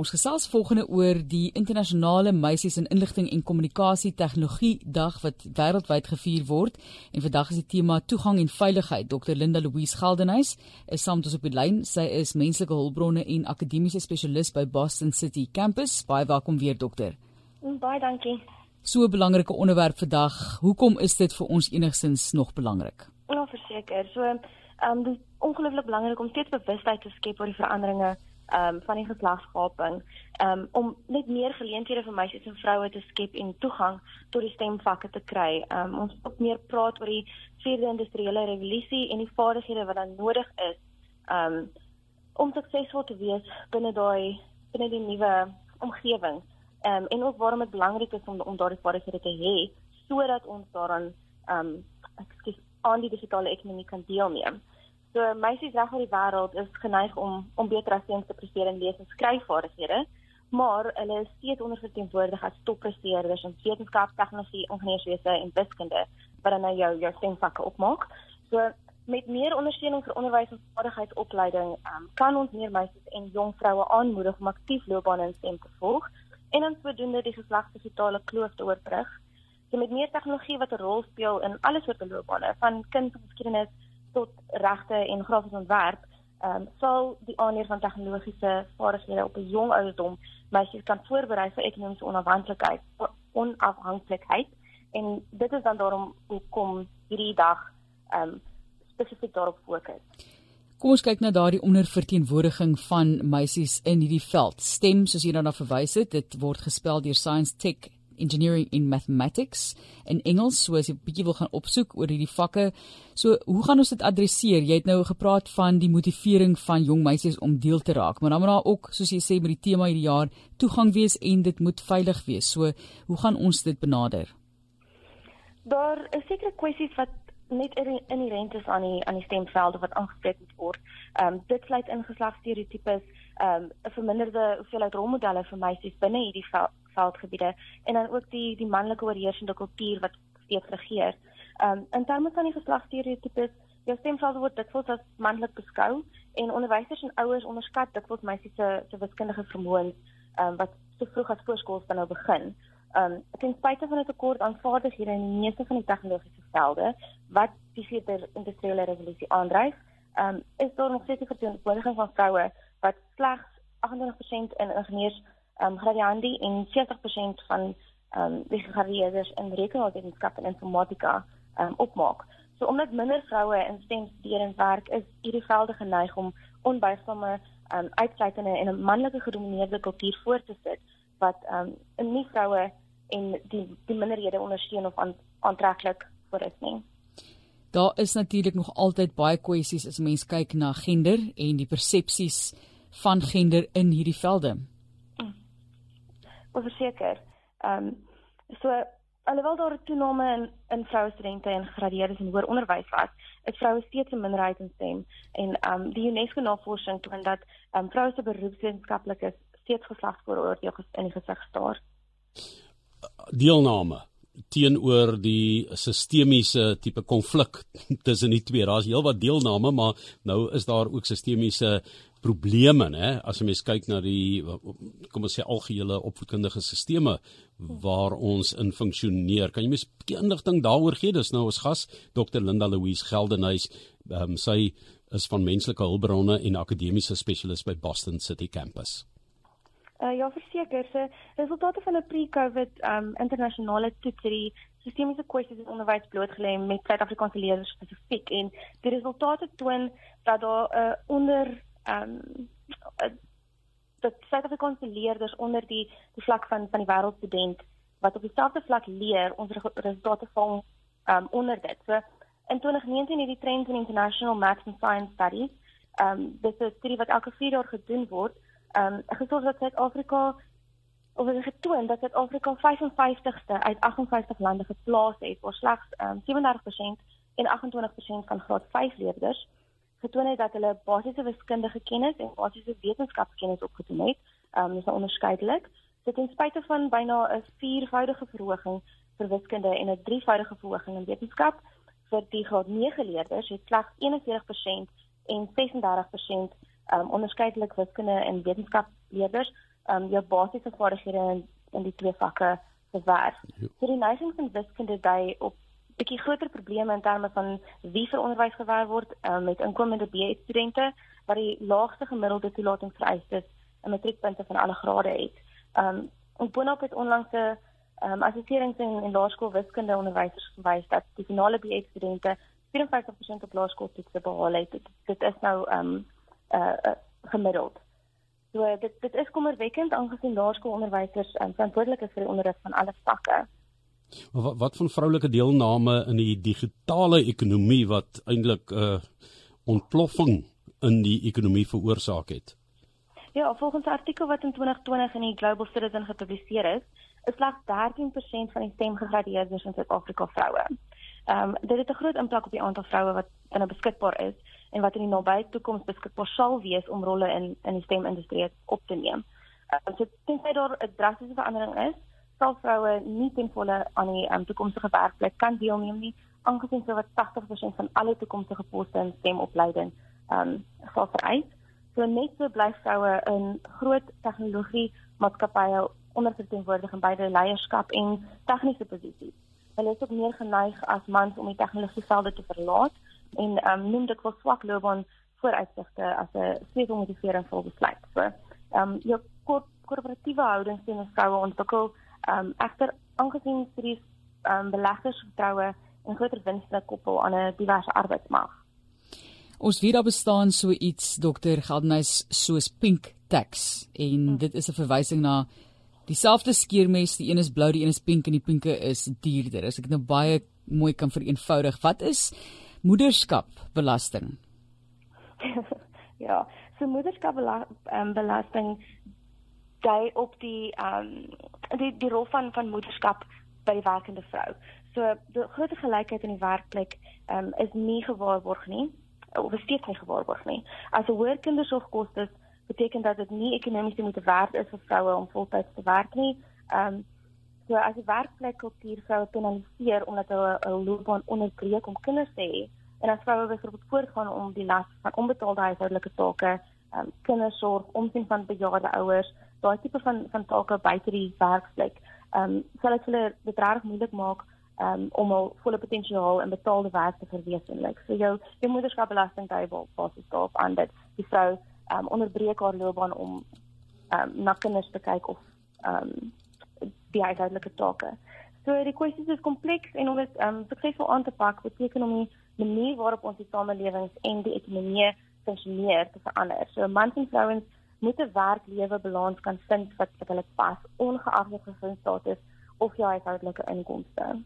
Ons gesels volgende oor die internasionale meisies in inligting en kommunikasie tegnologie dag wat wêreldwyd gevier word en vandag is die tema toegang en veiligheid. Dr Linda Louise Geldenhuys is saam met ons op die lyn. Sy is menslike hulpbronne en akademiese spesialis by Boston City Campus. Baie welkom weer dokter. Baie dankie. So 'n belangrike onderwerp vandag. Hoekom is dit vir ons enigstens nog belangrik? Ja, verseker. So, ehm um, dit is ongelooflik belangrik om steeds bewustheid te skep oor die veranderinge um, van die geslagsgaping um, om net meer geleenthede vir meisies en vroue te skep en toegang tot die stemvakke te kry. Um, ons moet meer praat oor die vierde industriële revolusie en die vaardighede wat dan nodig is um, om suksesvol te wees binne daai binne die nuwe omgewing. Um, en ook waarom dit belangrik is om om daardie vaardighede te hê sodat ons daaraan um, ek sê aan die digitale ekonomie kan deelneem. So meisies reg oor die wêreld is geneig om om beter as seuns te presteer in lees en skryfvaardighede, maar hulle is steeds onderverteenwoordig as toppresteerders in wetenskap, tegnologie, ingenieurswese en wiskunde wat dan nou jou jou stemvakke opmaak. So met meer ondersteuning vir onderwys en vaardigheidsopleiding, um, kan ons meer meisies en jong vroue aanmoedig om aktief loopbane in STEM te volg en dan sodoende die geslagsdigitale kloof te oorbrug. So met meer tegnologie wat 'n rol speel in alle soorte loopbane, van kindergeskiedenis tot regte en grafiese ontwerp, ehm um, sal die aanleer van tegnologiese vaardighede op 'n jong ouderdom meisies kan voorberei vir ekonomiese onafhanklikheid, onafhanklikheid en dit is dan daarom hoekom hierdie dag ehm um, spesifiek daarop fokus. Kom ons kyk na daardie onderverteenwoordiging van meisies in hierdie veld. STEM soos jy daarna verwys het, dit word gespel deur Science Tech engineering in mathematics en Engels so as jy bietjie wil gaan opsoek oor hierdie vakke. So hoe gaan ons dit adresseer? Jy het nou gepraat van die motivering van jong meisies om deel te raak, maar dan moet daar ook soos jy sê met die tema hierdie jaar toegang wees en dit moet veilig wees. So hoe gaan ons dit benader? Daar is sekere kwessies wat net inherent is aan die aan die stemvelde wat aangespreek moet word. Ehm um, dit sluit in geslagstereotypes, ehm um, 'n verminderde hoeveelheid rolmodelle vir meisies binne hierdie veld, veldgebiede en dan ook die die manlike oorheersende kultuur wat steeds regeer. Ehm um, in terme van die geslagstereotypes, jou stemveld word dikwels as manlik beskou en onderwysers en ouers onderskat dikwels meisies se se wiskundige vermoëns ehm um, wat so vroeg as voorskool dan nou begin. Ehm um, ten spyte van 'n tekort aan vaardighede in die meeste van die tegnologiese velde wat die vierde industriële revolusie aandryf, ehm um, is daar nog steeds 'n verteenwoordiging van vroue wat slegs 28% in ingenieurs um, gradiandi en 40% van ehm um, die gegradueerdes in rekenaarwetenskap en informatika ehm um, opmaak. So omdat minder vroue in STEM studeer en werk, is hierdie velde geneig om onbuigsame ehm um, uitsluitende en 'n manlike gedomeineerde kultuur voor te sit wat ehm um, nie vroue en die die minderhede ondersteun of aantreklik vir is nie. Daar is natuurlik nog altyd baie kwessies as mens kyk na gender en die persepsies van gender in hierdie velde verseker. Ehm um, so alhoewel daar 'n toename in in vroue studente en gegradueerdes in hoër onderwys was, is vroue steeds 'n minderheid in STEM en ehm um, die UNESCO navorsing toon dat ehm um, vroue se beroepswetenskaplikes steeds geslagsvooroordeel in die gesig staar. Deelname teenoor die sistemiese tipe konflik tussen die twee. Daar's heelwat deelname, maar nou is daar ook sistemiese probleme nê as jy mens kyk na die kom ons sê algehele opvoedkundige sisteme waar ons in funksioneer. Kan jy mens 'n bietjie inligting daaroor gee? Dis nou ons gas Dr Linda Louise Geldenhuys. Um, sy is van menslike hulpbronne en akademiese spesialis by Boston City Campus. Uh, ja, verseker. Se resultate van 'n pre-COVID um internasionale toets het die sistemiese kwessies in onderwys blootgelê met Suid-Afrikaanse leerders spesifiek. En die resultate toon dat daar 'n uh, onder ehm um, dat Suid-Afrikaanse leerders onder die die vlak van van die wêreldstudent wat op dieselfde vlak leer, ons resultate val ehm um, onder dit. So in 2019 het die Trends in International Maths and Science Studies ehm um, dis 'n studie wat elke 4 jaar gedoen word, ehm um, gesoek dat Suid-Afrika of het getoon dat Suid-Afrika 55ste uit 58 lande geplaas het, waar slegs ehm um, 37% en 28% van graad 5 leerders getoon het dat hulle basiese wiskundige kennis en basiese wetenskapskennis opgedoen het. Ehm um, dis nou onderskeidelik. So ten spyte van byna 'n viervoudige verhoging vir wiskunde en 'n drievoudige verhoging in wetenskap vir die graad 9 leerders, het slegs 41% en 36% ehm um, onderskeidelik wiskunde en wetenskap leerders um jou basiese vaardighede in, in die twee vakke verwerf. So die nêrings en wiskunde dui op bietjie groter probleme in terme van wie vir onderwys gewerf word um, met inkomende BA studente wat die laagste gemiddelde toelatingsvereistes in matriekpunte van alle grade het. Um en boonop het onlangs 'n um, assesserings en, en laerskool wiskunde onderwysers gewys dat die finale BA studente 54% op laerskooltoetse behaal het. Dit, dit is nou um uh, uh gemiddeld. So dit dit is kommerwekkend aangesien laerskoolonderwysers um, verantwoordelik is vir die onderrig van alle vakke. Wat wat van vroulike deelname in die digitale ekonomie wat eintlik 'n uh, ontploffing in die ekonomie veroorsaak het? Ja, volgens 'n artikel wat in 2020 in die Global Citizen gepubliseer is, is slegs 13% van die stemgegradueerdes in Suid-Afrika vroue. Ehm um, dit het 'n groot impak op die aantal vroue wat binne beskikbaar is en wat in die nabye toekoms beskikbaar sal wees om rolle in in die stemindustrie op te neem. Ehm um, so tensy daar 'n drastiese verandering is, sal vroue nie ten volle aan die um, toekomstige werkplek kan deelneem nie, aangesien sowat 80% van alle toekomstige poste in STEM-opleiding um sal vereis. So net so bly vroue in groot tegnologie maatskappye onderverteenwoordig in beide leierskap en tegniese posisies. Hulle is ook meer geneig as mans om die tegnologievelde te verlaat en um noem dit wel swak loopbaan vooruitsigte as 'n sleutelmotivering vir besluit. So, um jou korporatiewe houdings teenoor vroue ontwikkel Ehm um, egter aangesien hierdie ehm um, beleggers vertroue en groter winste koppel aan 'n diverse arbeidsmag. Ons weet daar bestaan so iets dokter Geldenhuis soos pink tax en hmm. dit is 'n verwysing na dieselfde skeermes, die een is blou, die een is pink en die pinke is duurder. As ek nou baie mooi kan vereenvoudig, wat is moederskap belasting? ja, so moederskap ehm, belasting dui op die ehm um, die die rol van van moederskap by die werkende vrou. So die groot gelykheid in die werkplek ehm um, is nie gewaarborg nie of steeds nie gewaarborg nie. As 'n hoër kindersorgkoste beteken dat dit nie ekonomies te moeite werd is vir vroue om voltyds te werk nie. Ehm um, so as die werkplek kultuur vroue penaliseer omdat hulle 'n loopbaan onderbreek om kinders te hê en as vroue byvoorbeeld voortgaan om die las van onbetaalde huishoudelike take, um, kindersorg, omsien van bejaarde ouers daai tipe van van take buite die werksplek, ehm um, sal dit hulle dit reg moeilik maak um, om al volle potensiaal in betaalde werk te verwesenlik. So jou jou moederskapbelasting table basis daarop aan dat die vrou um, onderbreek haar loopbaan om um, na kinders te kyk of um, die huishoudelike take. So die kwessie is kompleks en om dit um, suksesvol aan te pak, beteken om die manier waarop ons die samelewings en die ekonomie funksioneer te verander. So mans en vrouens moet 'n werk-lewe balans kan vind wat vir hulle pas ongeag jou gesinsstatus of jou huishoudelike inkomste.